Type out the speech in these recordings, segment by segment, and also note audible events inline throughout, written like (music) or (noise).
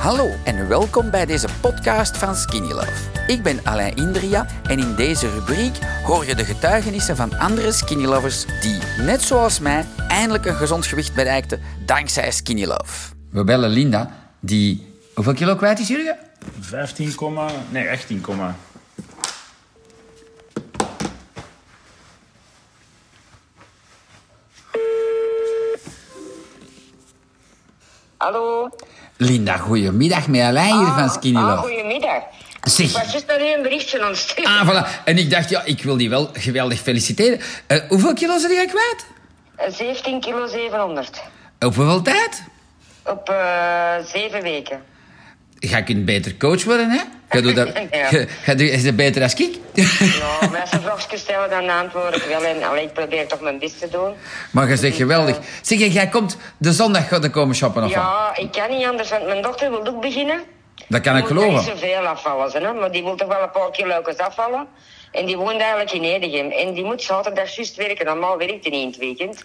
Hallo en welkom bij deze podcast van Skinny Love. Ik ben Alain Indria en in deze rubriek hoor je de getuigenissen van andere Skinny Lovers die, net zoals mij, eindelijk een gezond gewicht bereikten dankzij Skinny Love. We bellen Linda, die... Hoeveel kilo kwijt is jullie? 15, nee 18, Hallo. Linda, goedemiddag. Met Alain hier van Skinny Ah, Love. goedemiddag. Zeg. Ik was juist naar u een berichtje aan het. Ah, voilà. En ik dacht, ja, ik wil die wel geweldig feliciteren. Eh, hoeveel kilo zijn jij kwijt? Eh, 17 kilo 700. Op hoeveel tijd? Op eh zeven weken. Jij kunt beter coach worden, hè? Jij doet dat... (laughs) Ja. Jij- jij doet- is het beter als ik? Ja, maar als ze vraagjes stellen, dan antwoord ik wel. En allee, ik probeer toch mijn best te doen. Maar je zegt geweldig. Zeg, jij komt de zondag gaan komen shoppen of wat? Ja, ik kan niet anders, want mijn dochter wil ook beginnen. Dat kan ik Die moet niet geloven. zoveel afvallen, hè, maar die wil toch wel een paar kilo's afvallen. En die woont eigenlijk in Edegem. En die moet zaterdag juist werken. Normaal werkt hij niet in het weekend.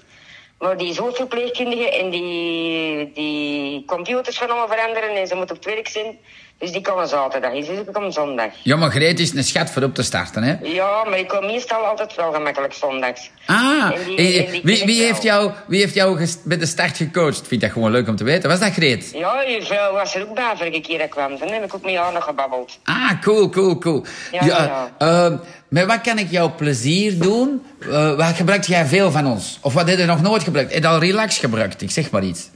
Maar die is hoofdverpleegkundige en die, die computers gaan allemaal veranderen en ze moet op het werk zijn. Dus die komen zaterdag. Dus ik kom zondag. Ja, maar Greet is een schat voor op te starten, hè? Ja, maar ik kom meestal altijd wel gemakkelijk zondags. Ah, En die- eh, en die wie, wie, heeft jou, wie heeft jou bij de start gecoacht? Vind dat gewoon leuk om te weten. Was dat Greet? Ja, je vrouw was er ook bij vorige keer dat kwam. Dan heb ik ook met jou nog gebabbeld. Ah, cool, cool, cool. Ja, ja. ehm, met wat kan ik jou plezier doen? Eh, wat gebruikt jij veel van ons? Of wat heb je nog nooit gebruikt? Heb je al relax gebruikt? Ik zeg maar iets.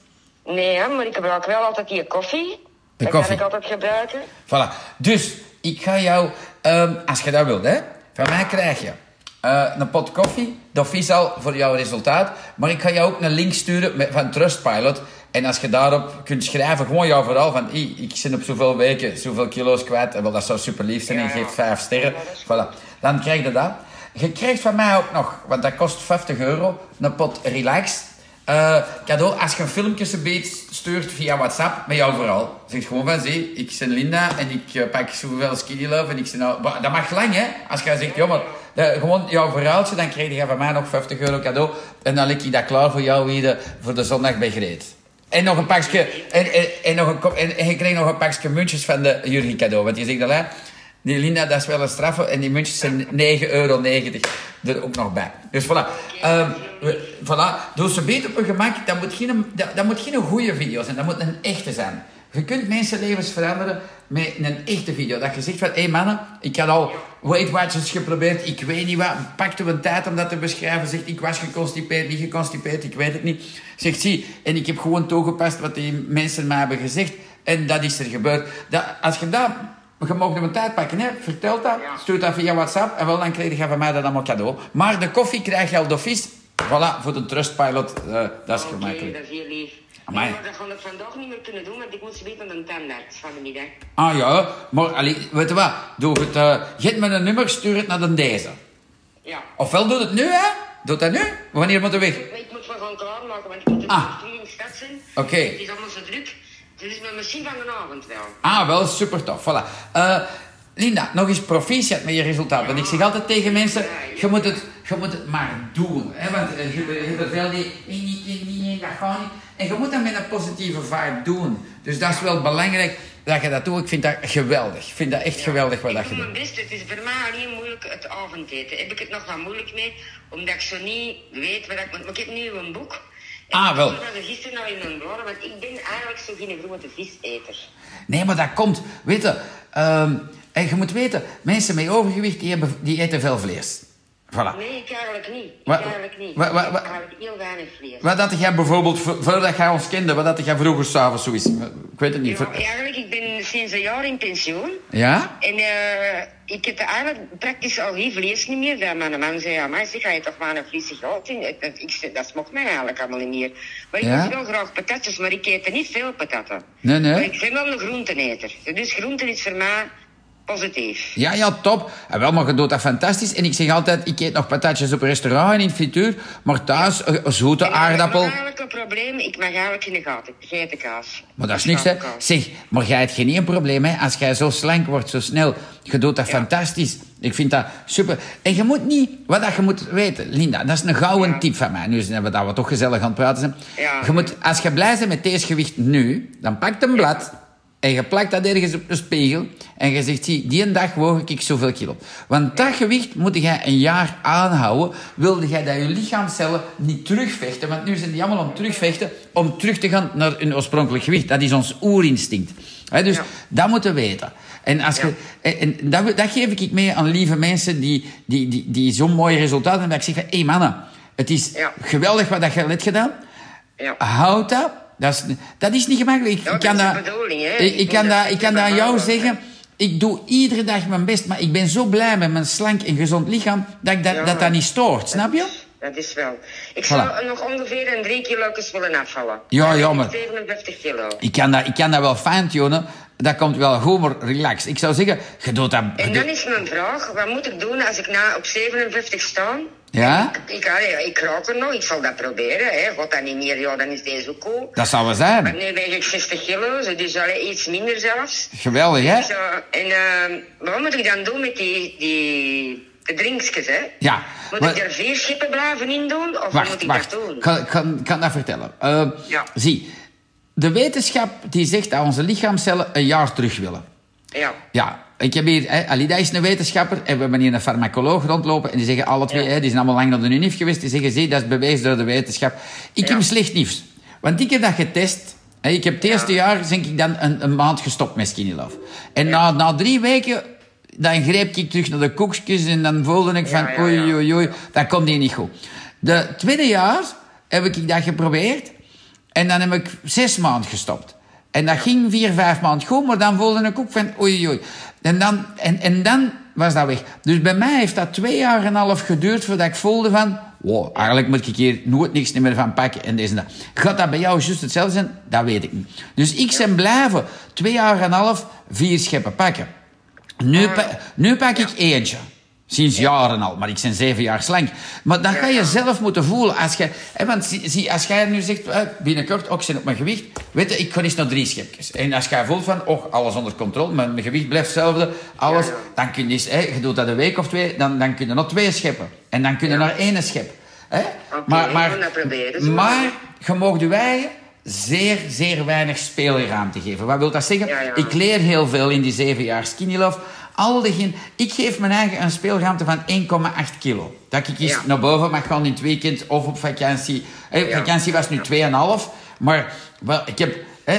Nee, maar ik gebruik wel altijd die koffie. De dat koffie. kan ik altijd gebruiken. Voilà. Dus, ik ga jou, ehm, als je dat wilt, hè, van mij krijg je eh, een pot koffie. Dat is al voor jouw resultaat. Maar ik ga jou ook een link sturen met, van Trustpilot. En als je daarop kunt schrijven, gewoon jouw verhaal van... "Ey, ik zit op zoveel weken, zoveel kilo's kwijt. En wel, dat zou super lief zijn. En Ja, ja. geeft vijf sterren. Voilà. Dan krijg je dat. Je krijgt van mij ook nog, want dat kost 50 euro, een pot relax. Eh, cadeau, als je een filmpje stuurt via WhatsApp met jouw verhaal. Zeg gewoon van, zie, ik ben Linda en ik eh, pak zoveel skinny love en ik ben nou... Dat mag lang, hè? Als je zegt, ja, maar dat- gewoon jouw verhaaltje, dan krijg je van mij nog 50 euro cadeau. En dan leg ik dat klaar voor jou weer voor de zondag bij Greet. En nog een pakje, en, en, nog een, en, je krijgt nog een pakje muntjes van de Jurgen cadeau. Want je zegt al, hè, die Linda, dat is wel een straffe. En die muntjes zijn 9,90 euro er ook nog bij. Dus voilà. Ehm, voilà. Doe ze beter op een gemak. Dat moet geen, dat, dat moet geen goede video zijn. Dat moet een echte zijn. Je kunt mensenlevens veranderen met een echte video. Dat je zegt van, hé hey mannen, ik had al Weight Watchers geprobeerd. Ik weet niet wat. Pakte een tijd om dat te beschrijven. Zegt, ik was geconstipeerd, niet geconstipeerd. Ik weet het niet. Zegt, zie, en ik heb gewoon toegepast wat die mensen mij hebben gezegd. En dat is er gebeurd. Dat, als je dat je mag een tijd pakken, hè? vertel dat, stuur dat via WhatsApp en wel, dan krijg je van mij dat allemaal cadeau. Maar de koffie krijg je al dofies. Voilà, voor de Trustpilot, eh, dat is Oké, gemakkelijk. dat is heel lief. Amai. Maar dat gaan we vandaag niet meer kunnen doen, want ik moet ze weten aan de tandarts van de middag. Ah ja, maar allee, weet je wat, doe het, eh geef me een nummer, stuur het naar de deze. Ja. Ofwel doe het nu, hè? Doe dat nu? Wanneer moet je weg? Ik moet me gaan klaarmaken, want ik moet Ah. in de stad zijn. Oké. Het is allemaal zo druk. Dus met misschien van de avond wel. Ah, wel, super tof. Voilà. Eh, Linda, nog eens proficiat met je resultaat. Want ik zeg altijd tegen mensen, je moet het, je moet het maar doen. Hè? Want eh, je, je hebt veel die, "Eh, niet, niet, niet, dat gaat niet. En je moet dat met een positieve vibe doen. Dus dat is wel belangrijk dat je dat doet. Ik vind dat geweldig. Ik vind dat echt geweldig wat ik dat je doe doet. mijn best. Het is voor mij alleen moeilijk het avondeten. Heb ik het nog wat moeilijk mee, omdat ik zo niet weet wat ik moet. Maar ik heb nu een boek. Ah, wel. Ik er gisteren nog in mijn bladen, want ik ben eigenlijk zo geen grote viseter. Nee, maar dat komt. Weet je, ehm, en je moet weten, mensen met overgewicht die, hebben, die eten veel vlees. Voilà. Nee, ik eigenlijk niet. Ik eigenlijk niet. wat- wat- ik wat- eigenlijk heel weinig vlees. Wat had jij bijvoorbeeld, vo- voordat jij ons kende, wat had jij vroeger s'avonds zoiets? Ik weet het niet. Ja, eigenlijk, ik ben sinds een jaar in pensioen. Ja? En eh, ik heb eigenlijk praktisch al geen vlees niet meer. Dat mijn man zei, ja, maar zeg, ga je toch maar een vleesje gehad in? Ik, ik, dat smokt mij eigenlijk allemaal niet meer. Maar ik Ja? eet wel graag patatjes, maar ik eet er niet veel patatten. Nee, nee. Maar ik ben wel een groenteneter. Dus groenten is voor mij positief. Ja, ja, top. En wel, maar je doet dat fantastisch. En ik zeg altijd, ik eet nog patatjes op restaurant en in frituur. Maar thuis, een een zoete En aardappel. Ik heb eigenlijk een probleem. Ik mag eigenlijk geen gaten, geitenkaas. Maar dat is niks, hè. Zeg, maar jij hebt geen probleem, hè. Als jij zo slank wordt, zo snel. Je doet dat fantastisch. Ik vind dat super. En je moet niet... Wat dat je moet weten, Linda, dat is een gouden Ja. tip van mij. Nu zijn we dat we toch gezellig aan het praten zijn. Ja. Je moet, als je blij bent met deze gewicht nu, dan pak een blad. En je plakt dat ergens op een spiegel. En je zegt, zie, die een dag woog ik zoveel kilo. Want dat gewicht moet jij een jaar aanhouden. Wilde jij dat je lichaamcellen niet terugvechten. Want nu zijn die allemaal om terugvechten. Om terug te gaan naar hun oorspronkelijk gewicht. Dat is ons oerinstinct. Dus Ja. dat moeten we weten. En, als je, en en dat, dat geef ik mee aan lieve mensen die, die, die, die zo'n mooi resultaat hebben. Dat ik zeg hé hey mannen, het is Ja. geweldig wat dat je hebt gedaan. Ja. Houd dat. Dat is, dat is niet gemakkelijk. Ik, Ja, ik dat kan dat, bedoeling, hè. ik, kan dat, dat ik kan dat aan jou zeggen. Ik doe iedere dag mijn best, maar ik ben zo blij met mijn slank en gezond lichaam dat ik dat, Ja. dat, dat niet stoort, snap je? Dat is wel. Ik Voilà. zou nog ongeveer een drie kilo's willen afvallen. Ja, Dan ja, heb ik maar- 57 kilo. Ik kan dat, ik kan dat wel fine-tunen. Dat komt wel goed, maar relax. Ik zou zeggen, je doet dat... En dan is mijn vraag, wat moet ik doen als ik na op 57 sta? Ja? Ik, ik, allee, ik raak er nog, ik zal dat proberen. Hè. Gaat dat niet meer, ja, dan is deze ook cool. Dat zou wel Maar zijn. nu weeg ik 60 kilo, dus allee, iets minder zelfs. Geweldig, hè? En uh, wat moet ik dan doen met die, die drinkjes, hè? Ja. Moet maar- ik er vier schippen blijven in doen, of Wacht, moet ik wacht. dat doen? Ik kan, kan, kan dat vertellen. Eh, Ja. Zie, de wetenschap die zegt dat onze lichaamcellen een jaar terug willen. Ja. Ja, ik heb hier... Hè, Alida is een wetenschapper en we hebben hier een farmacoloog rondlopen. En die zeggen alle twee, Ja. hè, die zijn allemaal lang naar de UNIF geweest. Die zeggen, zie, dat is bewezen door de wetenschap. Ik Ja. heb slecht nieuws. Want ik heb dat getest. Hè, ik heb het eerste jaar, denk ik, dan een, een maand gestopt met Skinny Love. En na, na drie weken, dan greep ik terug naar de koekjes. En dan voelde ik van, Ja, oei, oei, oei, dat komt hier niet goed. De tweede jaar heb ik dat geprobeerd. En dan heb ik zes maanden gestopt. En dat ging vier, vijf maanden goed, maar dan voelde ik ook van oei, oei. En dan, en, en dan was dat weg. Dus bij mij heeft dat twee jaar en een half geduurd voordat ik voelde van... Wow, eigenlijk moet ik hier nooit niks meer van pakken en deze en dat. Gaat dat bij jou juist hetzelfde zijn? Dat weet ik niet. Dus ik ben blijven twee jaar en een half vier scheppen pakken. Nu, pa- nu pak ik eentje. Sinds jaren al, maar ik ben zeven jaar slank. Maar dat ga je zelf moeten voelen. Als je, hè, want zie, als jij nu zegt, binnenkort, ook zijn op mijn gewicht. Weet je, ik ga eens naar drie schepjes. En als jij voelt van, oh, alles onder controle, mijn, mijn gewicht blijft hetzelfde, alles. Ja, ja. Dan kun je eens, hè, je doet dat een week of twee, dan, dan kun je nog twee scheppen. En dan kun je naar één schep. Hè? Dat proberen, zo. maar je mag je zeer, zeer weinig speelruimte geven. Wat wil dat zeggen? Ja, ja. Ik leer heel veel in die zeven jaar skinny love. Al diegene, ik geef mijn eigen een speelruimte van 1,8 kilo. Dat ik eens Ja. naar boven mag gaan in het weekend of op vakantie. Eh. Vakantie was nu 2,5. Maar, wel, ik heb,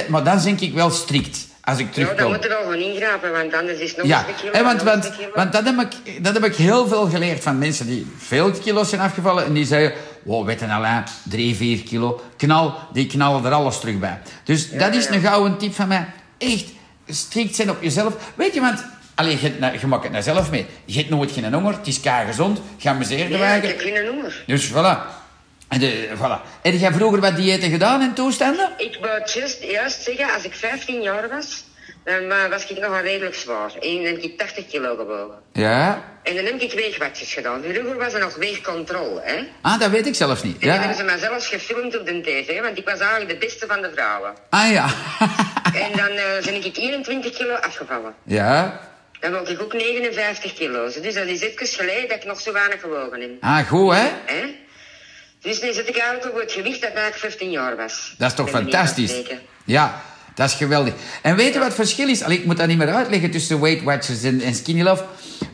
maar dan denk ik wel strikt als ik terugkom. dan moet je wel gewoon ingrijpen, want anders is het nog Ja, een kilo. hè, want, want, want dat, heb ik, dat heb ik heel veel geleerd van mensen die veel kilo's zijn afgevallen. En die zeiden, wow, weet je Alain, 3, 4 kilo, knal, die knallen er alles terug bij. Dus dat is ja. een gouden tip van mij. Echt strikt zijn op jezelf. Weet je, want... Allee, je, na- je maakt het naar zelf mee. Je hebt nooit geen honger, het is gezond, je amuseert Nee, ik wagen. heb geen noemer. Dus voilà. En de, voilà. Heb jij vroeger wat diëten gedaan en toestanden? Ik wou juist zeggen, als ik 15 jaar was, dan eh, was ik nog redelijk zwaar. En dan heb ik 80 kilo gewogen. Ja. En dan heb ik weegwatjes gedaan. Vroeger was er nog weegcontrole, hè. Ah, dat weet ik zelfs niet. En dan hebben Ja. ze mij zelfs gefilmd op de tv, want ik was eigenlijk de beste van de vrouwen. Ah ja. (laughs) En dan eh ben ik 21 kilo afgevallen. ja. Dan woog ik ook 59 kilo's. Dus dat is even geleden dat ik nog zo weinig gewogen heb. Ah, goed hè? Hè? Dus nu zit ik eigenlijk op het gewicht dat ik 15 jaar was. Dat is toch fantastisch? Ja, dat is geweldig. En weet je wat het verschil is? Allee, ik moet dat niet meer uitleggen tussen Weight Watchers en, en Skinny Love.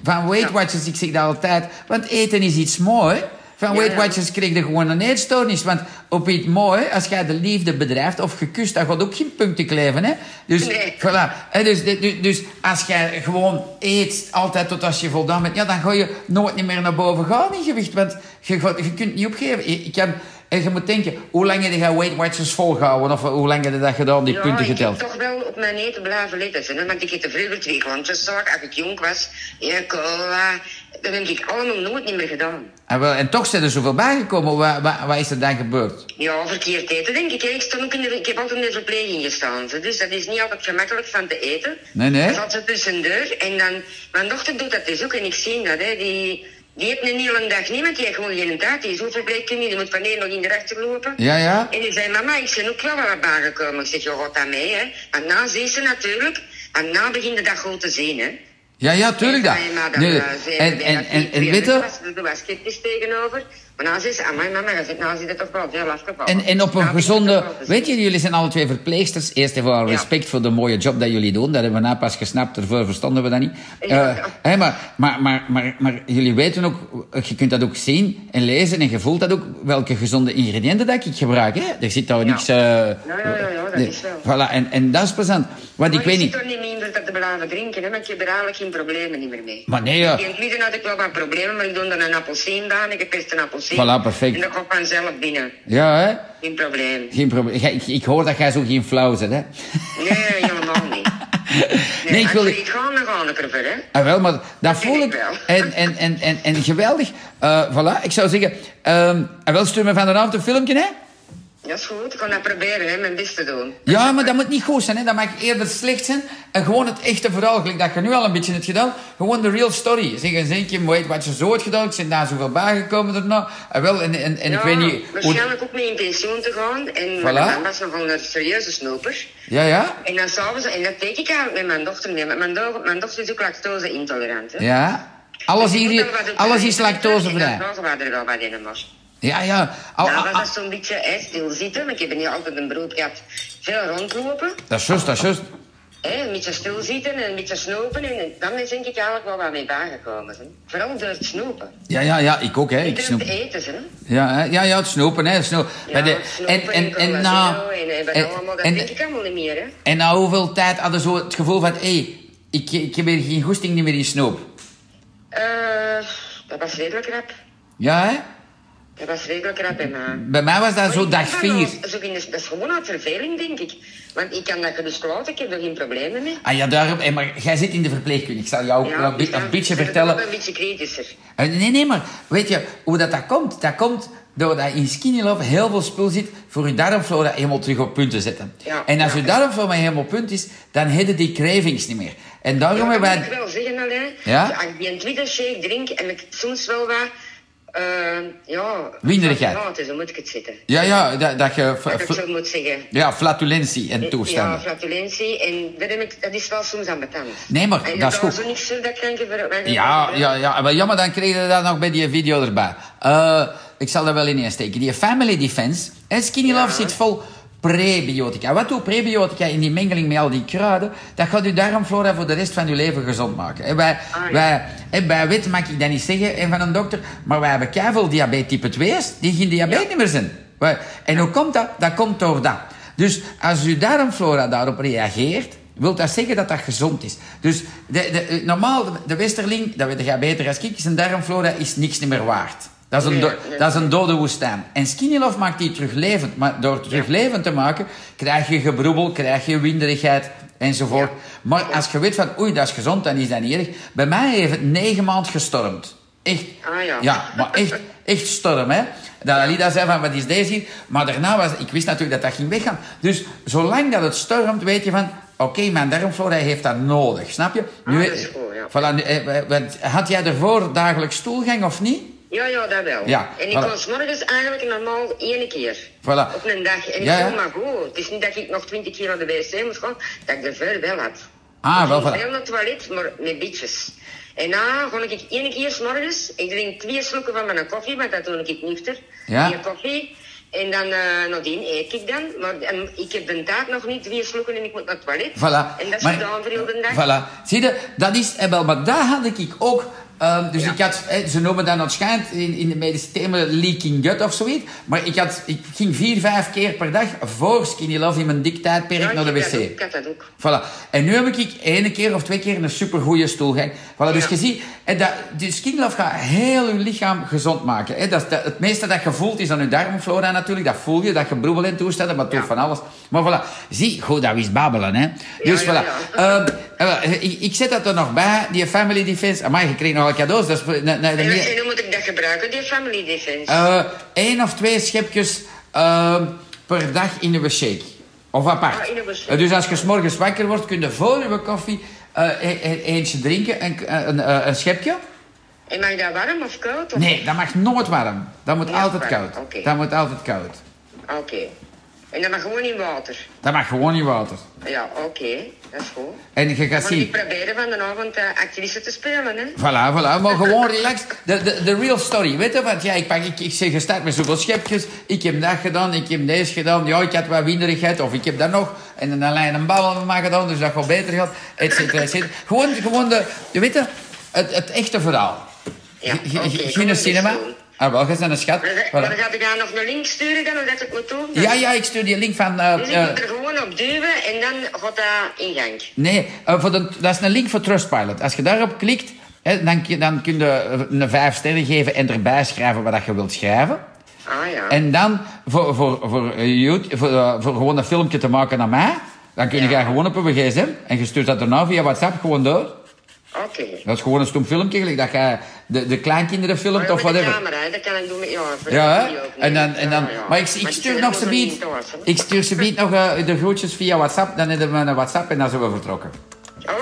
Van Weight. Watchers, ik zeg dat altijd, want eten is iets moois. Van Weight ja. Watchers kreeg je gewoon een eetstoornis. Want op iets mooi, als jij de liefde bedrijft of gekust, dan gaat ook geen punten kleven. Hè? Dus, Nee. voilà. Dus, dus, dus als jij gewoon eet, altijd tot als je voldaan bent, ja, dan ga je nooit niet meer naar boven gaan in gewicht. Want je, je kunt niet opgeven. Ik, ik heb, en je moet denken, hoe lang heb je Weight Watchers volgehouden? Of hoe lang heb je dat gedaan, die Ja, punten ik geteld? heb toch wel op mijn eten blijven letten. Hè? Want ik vroeger twee klontjes zaak als ik jong was. Ja, cola. Dat heb ik allemaal nooit niet meer gedaan. En, wel, en toch zijn er zoveel bijgekomen. Wat, wat, wat is er dan gebeurd? Ja, verkeerd eten, denk ik. Ik, sta ook in de, ik heb altijd in de verpleging gestaan. Dus dat is niet altijd gemakkelijk van te eten. Nee, nee. Dat is altijd tussendoor. En dan, mijn dochter doet dat dus ook en ik zie dat. Hè. Die, die eet een hele dag niet, want die heeft gewoon geen tijd. Die is verpleegkundige, die moet van nog in de rechter lopen. Ja, ja. En die zei, mama, ik ben ook wel wat bijgekomen. Ik zeg, je gaat dat mee, hè. Want na zie ze natuurlijk, en na begint de dag goed te zien, hè. Ja, ja, tuurlijk dat. En, maar dan, Nee, eh, zei en, hij en, dat en, hij en twee weet je, minuten was, er was sceptisch tegenover. Maar nou zei ze, amai mama, zit, nou zit het toch wel veel. En, en op een Nou, gezonde... Weet je, jullie zijn alle twee verpleegsters. Eerst en vooral Ja. respect voor de mooie job dat jullie doen. Dat hebben we na pas gesnapt. Ervoor verstonden we dat niet. Ja. Eh, hè, maar, maar, maar, maar, maar jullie weten ook... Je kunt dat ook zien en lezen. En je voelt dat ook. Welke gezonde ingrediënten dat ik gebruik. Hè? Er zit daar niks... ja, ja, ja, dat is wel. Voilà, en, en dat is plezant. Want ik weet niet... dat te blijven drinken, hè, want je hebt er eigenlijk geen problemen niet meer mee. Maar nee, ja. In het midden had ik wel wat problemen, maar ik doe er een appelsien aan, ik pest een appelsien. Voilà, perfect. En dat komt vanzelf binnen. Ja, hè? Geen probleem. Geen probleem. Ik, ik hoor dat jij zo geen flauw zit, hè? Nee, helemaal niet. (laughs) Nee, ik wil- Als je gaan, dan gaan ik ervoor, hè. Ah, wel, maar dat voel ken ik. wel. En, en, en, en, en geweldig. Eh voilà, ik zou zeggen... ehm en wel, stuur me vanavond een filmpje, hè? Dat is goed, ik kan dat proberen, hè, mijn best te doen. Ja, maar dat moet niet goed zijn, hè. Dat mag eerder slecht zijn. En gewoon het echte verhaal, gelijk dat je nu al een beetje hebt gedaan. Gewoon de real story. Zeg eens een keer, weet wat je zo hebt gedaan. Ik ben daar zoveel bijgekomen daarna. En wel, en, en, en ja, ik weet niet... Hoe... waarschijnlijk ook mee in pensioen te gaan. En Voilà. mijn man was nogal een serieuze snoper. Ja, ja? En dan s'avonds, en dat deed ik eigenlijk met mijn dochter mee. Met mijn, do mijn dochter is ook lactose-intolerant, hè. Ja. Alles, Dus hier, alles is lactosevrij. En dan we er wel wat in, maar. Ja, ja. Al, Nou, dat zo'n beetje hè, stilzitten, ik heb niet altijd een beroep gehad. Veel rondlopen, dat is juist, dat is juist. hè, een beetje stilzitten en een beetje snopen. En dan is denk ik eigenlijk wel wat mee bijgekomen. Hè. Vooral door het snopen. Ja, ja, ja, ik ook, hè. Ik door snoep. het eten, hè. Ja, hè. ja, ja, het snoepen, hè. Snoep. Ja, Bij de- het snopen en, en, en, collagen en, en, en, allemaal, dat en, denk ik allemaal niet meer, hè. en na hoeveel tijd hadden zo het gevoel van... Hé, hey, ik, ik heb hier geen goesting niet meer in snoep. Eh, dat was redelijk rap. Ja, hè? Dat was redelijk rap bij mij. Bij mij was dat Maar zo ik dag vier. dat zo is gewoon uit verveling, denk ik. Want ik kan dat laten, ik heb er geen problemen mee. Ah ja, daarom... hey, maar jij zit in de verpleegkunde. Ik zal jou Ja, een, ik een beetje ik ben vertellen... wel Een beetje kritischer. Eh, Nee, nee, maar weet je hoe dat, dat komt? Dat komt doordat in Skinny Love heel veel spul zit voor je darmflora helemaal terug op punt te zetten. Ja, en als ja. je darmflora helemaal op punt is, dan heb je die cravings niet meer. En daarom Ja, hebben moet ik wij... wel zeggen, Alain. Ja? Als ik een Twitter shake drink en ik soms wel wat... eh ja... Winderigheid. Ja, zo moet ik het zitten. Ja, ja, dat, dat je... Dat ik zo moet zeggen. Ja, flatulentie en Ja, toestanden. flatulentie. En dat, heb ik, dat is wel soms aan betand. Nee, maar en dat is goed. zo niks zo dat kan je ver- Ja, ja, ja, maar jammer, dan kreeg je dat nog bij die video erbij. Eh, ik zal er wel in steken. Die Family Defense, en Skinny Love Ja. zit vol prebiotica. Wat doet prebiotica in die mengeling met al die kruiden? Dat gaat je darmflora voor de rest van je leven gezond maken. En wij, Ah, ja. wij, en bij wet mag ik dat niet zeggen en van een dokter, maar wij hebben keiveel diabetes type 2's die geen diabetes Ja. niet meer zijn. En hoe komt dat? Dat komt door dat. Dus als uw darmflora daarop reageert, wil dat zeggen dat dat gezond is. Dus de, de, normaal, de, westerling, dat weet jij beter als ik, zijn darmflora is niks meer waard. Dat is, een Nee, do- nee. dat is een dode woestijn. En Skinny Love maakt die teruglevend. Maar door het teruglevend te maken, krijg je gebroebel, krijg je winderigheid enzovoort. Maar als je weet van, oei, dat is gezond, dan is dat niet erg. Bij mij heeft het negen maanden gestormd. Echt. Ah, ja. Ja, maar echt, echt storm, hè. Dat Alida zei van, wat is deze hier? Maar daarna was, ik wist natuurlijk dat dat ging weggaan. Dus zolang dat het stormt, weet je van, oké, mijn darmflora heeft dat nodig, snap je? Ah, dat is goed, ja. Voilà, nu, eh, eh, had jij ervoor dagelijks stoelgang of niet? Ja, ja, dat wel. Ja, en ik voilà. was morgens eigenlijk normaal één keer. Voilà. Op een dag. En ik Ja, voel me goed. Het is niet dat ik nog twintig keer naar de wc moest gaan, dat ik er ver wel had. Ah, ik wel, voilà. veel naar het toilet, maar met bitjes. En na ga ik één keer 's morgens, ik drink twee slokken van mijn koffie, want dat doe ik nuchter. Ja. Die koffie. En dan uh, nadien eet ik dan. Maar en ik heb de taart nog niet twee slokken en ik moet naar het toilet. Voilà. En dat is Maar- gedaan voor heel de dag. Voilà. Zie je, dat is, eh, wel, maar daar had ik ook. Ehm, dus Ja. ik had, ze noemen dat waarschijnlijk in, in de medische termen leaking gut of zoiets. Maar ik, had, ik ging vier, vijf keer per dag voor Skinny Love in mijn dik tijdperk Ja, naar de wc. Ik had dat ook. Voilà. En nu heb ik één keer of twee keer een supergoeie stoelgang. Voilà, dus Ja. je ziet, eh, dat, die Skinny Love gaat heel je lichaam gezond maken. hè. Dat het meeste dat je voelt is aan je darmflora natuurlijk. Dat voel je, dat je broebel in toestanden, maar Ja. van alles. Maar voilà, zie, goed, dat is babbelen, hè. Dus voilà. Ehm, eh, ik, ik zet dat er nog bij, die Family Defense. Amai, je kreeg nog cadeaus. Dat is, nee, nee, En, nee, wat- en hoe moet ik dat gebruiken, die family defense? eh, één of twee schepjes ehm, per dag in de shake. Of apart. Ah, in shake. Eh, dus als je 's morgens wakker wordt, kun je voor je koffie eh, e- e- eentje drinken, een, een, een, een schepje. En mag dat warm of koud? Of? Nee, dat mag nooit warm. Dat moet altijd warm, koud. Dat moet altijd koud. Oké. En dat mag gewoon in water. Dat mag gewoon in water. Ja, oké. Dat is goed. En je gaat zien... ik proberen van de avond uh, actrice te spelen, hè. Voilà, voilà. Maar gewoon relax. De, de, de real story. Weet je wat? Ja, ik, pak, ik, ik zeg gestart met zoveel schepjes. Ik heb dat gedaan, ik heb deze gedaan. Ja, ik had wat winderigheid. Of ik heb dat nog. En dan alleen een bal van mij gedaan, dus dat gaat beter gaat. Et cetera, et cetera. Gewoon, gewoon de... Je weet je, het, het echte verhaal. Ja, we Geen dus cinema. doen. Ah, wel, bent een schat. Maar, dan- Voilà. maar dan ga ik daar nog een link sturen dan, hoe dat ik moet doen. Ja, ja, ik stuur die link van... eh, Dus ik eh, moet er gewoon op duwen en dan gaat dat in gang. Nee, eh, voor de, dat is een link voor Trustpilot. Als je daarop klikt, hè, dan, kun- dan kun je eh, een vijf sterren geven en erbij schrijven wat je wilt schrijven. Ah ja. En dan voor, voor, voor, eh, YouTube, voor, eh, voor gewoon een filmpje te maken naar mij, dan kun je Ja. gaan gewoon op een gsm en je stuurt dat daarna via WhatsApp gewoon door. Oké. Dat is gewoon een stom filmpje, gelijk dat je de, de kleinkinderen filmt of met de whatever. camera, hè, dat kan ik doen met... Ja, voor Ja, hè? En dan, en dan, Ja, ja. maar ik, stuur nog ze biedt. Ik stuur ze biedt nog eh, de groetjes via WhatsApp. Dan hebben we een WhatsApp en dan zijn we vertrokken.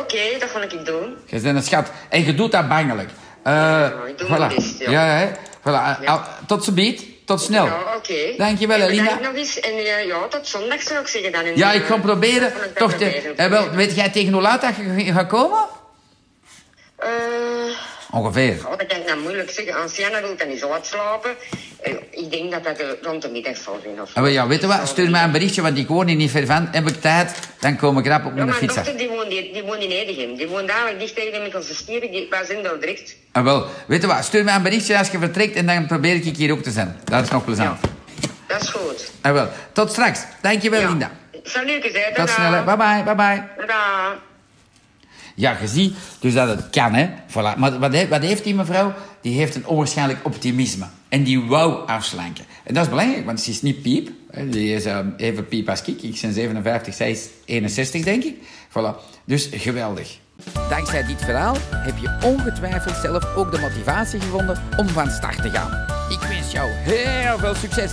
Oké, dat ga ik doen. Je bent een schat. En je doet dat bangelijk. Eh ik doe voilà. mijn best, ja. ja. hè. Voilà. Al- Tot ze biedt. Tot snel. Ja, oké. Dankjewel, En Elina. bedankt nog eens. En eh, ja, tot zondag zou ik zeggen dan. En, Ja, ik ga proberen. Toch te, eh, wel, weet jij tegen hoe laat dat je gaat komen? Eh, Ongeveer. oh, dat kan ik nou moeilijk zeggen. Janne wil dan niet zo wat slapen. Eh, ik denk dat dat eh, rond de middag zal zijn. Of Ah, ja, weet je wat? Stuur mij een berichtje, want ik woon hier niet ver van. Heb ik tijd, dan kom ik rap op Ja, mijn mijn fiets dochter die woont, die, die woont in Edegem. Die woont daar dicht tegen de Mikkelse Stieren. Die was in Dordrecht. Ah, wel, weet je wat? Stuur mij een berichtje als je vertrekt en dan probeer ik hier ook te zijn. Dat is nog plezant. Dat is goed. Ah, wel. Tot straks. Dankjewel, Ja. Linda. Salut. Tot snel. hè. Bye Ja, je ziet dus dat het kan, hè. Voilà. Maar wat, he- wat heeft die mevrouw? Die heeft een onwaarschijnlijk optimisme. En die wou afslanken. En dat is belangrijk, want ze is niet piep. Die is ehm, even piep als ik. Ik ben 57, zij is 61, denk ik. Voilà. Dus geweldig. Dankzij dit verhaal heb je ongetwijfeld zelf ook de motivatie gevonden om van start te gaan. Ik wens jou heel veel succes.